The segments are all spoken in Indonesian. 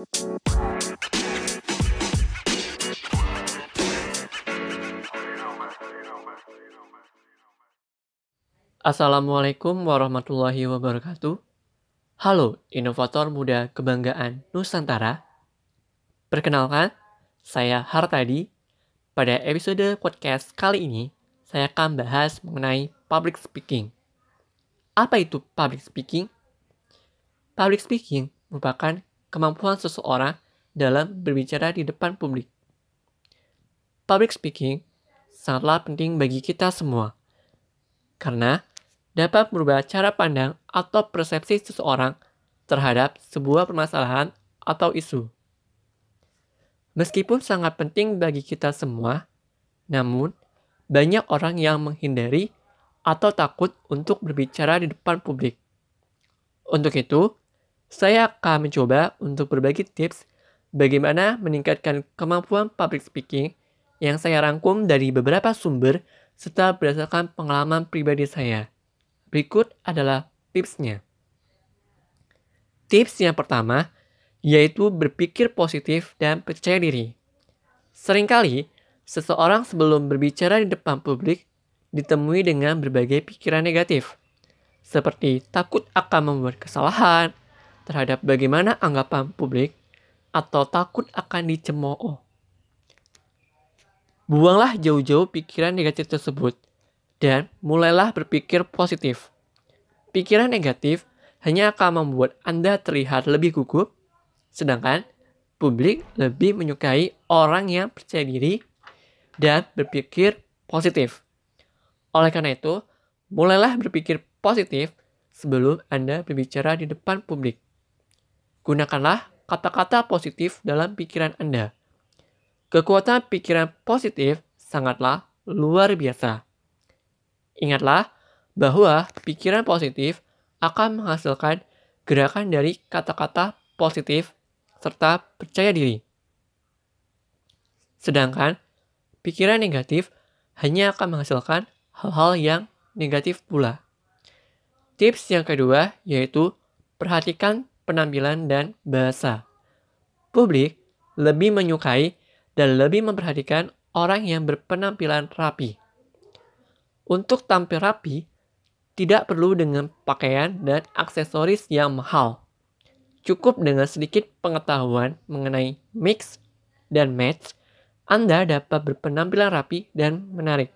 Assalamualaikum warahmatullahi wabarakatuh. Halo, inovator muda kebanggaan Nusantara. Perkenalkan, saya Hartadi. Pada episode podcast kali ini, saya akan bahas mengenai public speaking. Apa itu public speaking? Public speaking merupakan kemampuan seseorang dalam berbicara di depan publik. Public speaking sangatlah penting bagi kita semua, karena dapat merubah cara pandang atau persepsi seseorang terhadap sebuah permasalahan atau isu. Meskipun sangat penting bagi kita semua, namun banyak orang yang menghindari atau takut untuk berbicara di depan publik. Untuk itu, saya akan mencoba untuk berbagi tips bagaimana meningkatkan kemampuan public speaking yang saya rangkum dari beberapa sumber serta berdasarkan pengalaman pribadi saya. Berikut adalah tipsnya. Tips yang pertama yaitu berpikir positif dan percaya diri. Seringkali, seseorang sebelum berbicara di depan publik ditemui dengan berbagai pikiran negatif, seperti takut akan membuat kesalahan terhadap bagaimana anggapan publik atau takut akan dicemooh. Buanglah jauh-jauh pikiran negatif tersebut dan mulailah berpikir positif. Pikiran negatif hanya akan membuat Anda terlihat lebih gugup, sedangkan publik lebih menyukai orang yang percaya diri dan berpikir positif. Oleh karena itu, mulailah berpikir positif sebelum Anda berbicara di depan publik. Gunakanlah kata-kata positif dalam pikiran Anda. Kekuatan pikiran positif sangatlah luar biasa. Ingatlah bahwa pikiran positif akan menghasilkan gerakan dari kata-kata positif serta percaya diri. Sedangkan pikiran negatif hanya akan menghasilkan hal-hal yang negatif pula. Tips yang kedua yaitu perhatikan penampilan dan bahasa. Publik lebih menyukai dan lebih memperhatikan orang yang berpenampilan rapi. Untuk tampil rapi, tidak perlu dengan pakaian dan aksesoris yang mahal. Cukup dengan sedikit pengetahuan mengenai mix dan match, Anda dapat berpenampilan rapi dan menarik.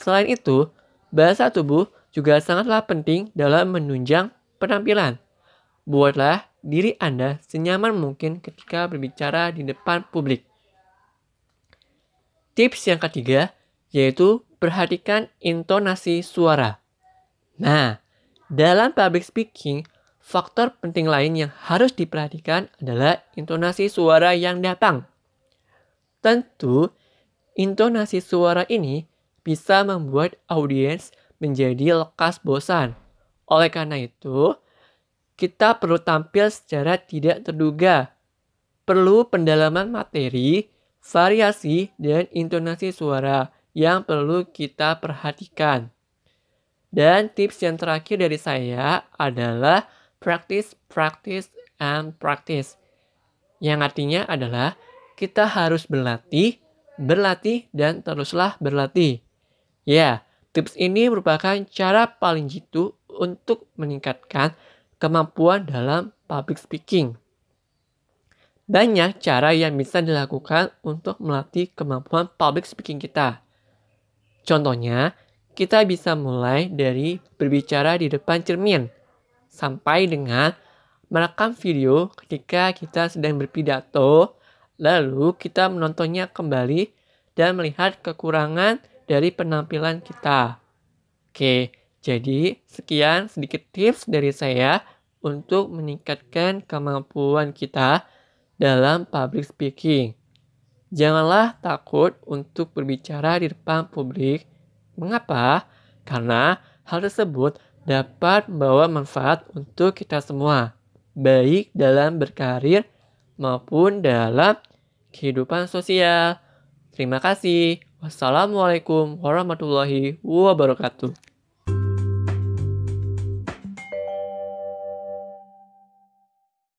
Selain itu, bahasa tubuh juga sangatlah penting dalam menunjang penampilan. Buatlah diri Anda senyaman mungkin ketika berbicara di depan publik. Tips yang ketiga yaitu perhatikan intonasi suara. Nah, dalam public speaking, faktor penting lain yang harus diperhatikan adalah intonasi suara yang datang. Tentu, intonasi suara ini bisa membuat audiens menjadi lekas bosan. Oleh karena itu, kita perlu tampil secara tidak terduga. Perlu pendalaman materi, variasi, dan intonasi suara yang perlu kita perhatikan. Dan tips yang terakhir dari saya adalah practice, practice, and practice. Yang artinya adalah kita harus berlatih, berlatih, dan teruslah berlatih. Ya, tips ini merupakan cara paling jitu untuk meningkatkan kemampuan dalam public speaking. Banyak cara yang bisa dilakukan untuk melatih kemampuan public speaking kita. Contohnya, kita bisa mulai dari berbicara di depan cermin sampai dengan merekam video ketika kita sedang berpidato, lalu kita menontonnya kembali dan melihat kekurangan dari penampilan kita. Oke, jadi sekian sedikit tips dari saya untuk meningkatkan kemampuan kita dalam public speaking. Janganlah takut untuk berbicara di depan publik. Mengapa? Karena hal tersebut dapat membawa manfaat untuk kita semua, baik dalam berkarir maupun dalam kehidupan sosial. Terima kasih. Wassalamualaikum warahmatullahi wabarakatuh.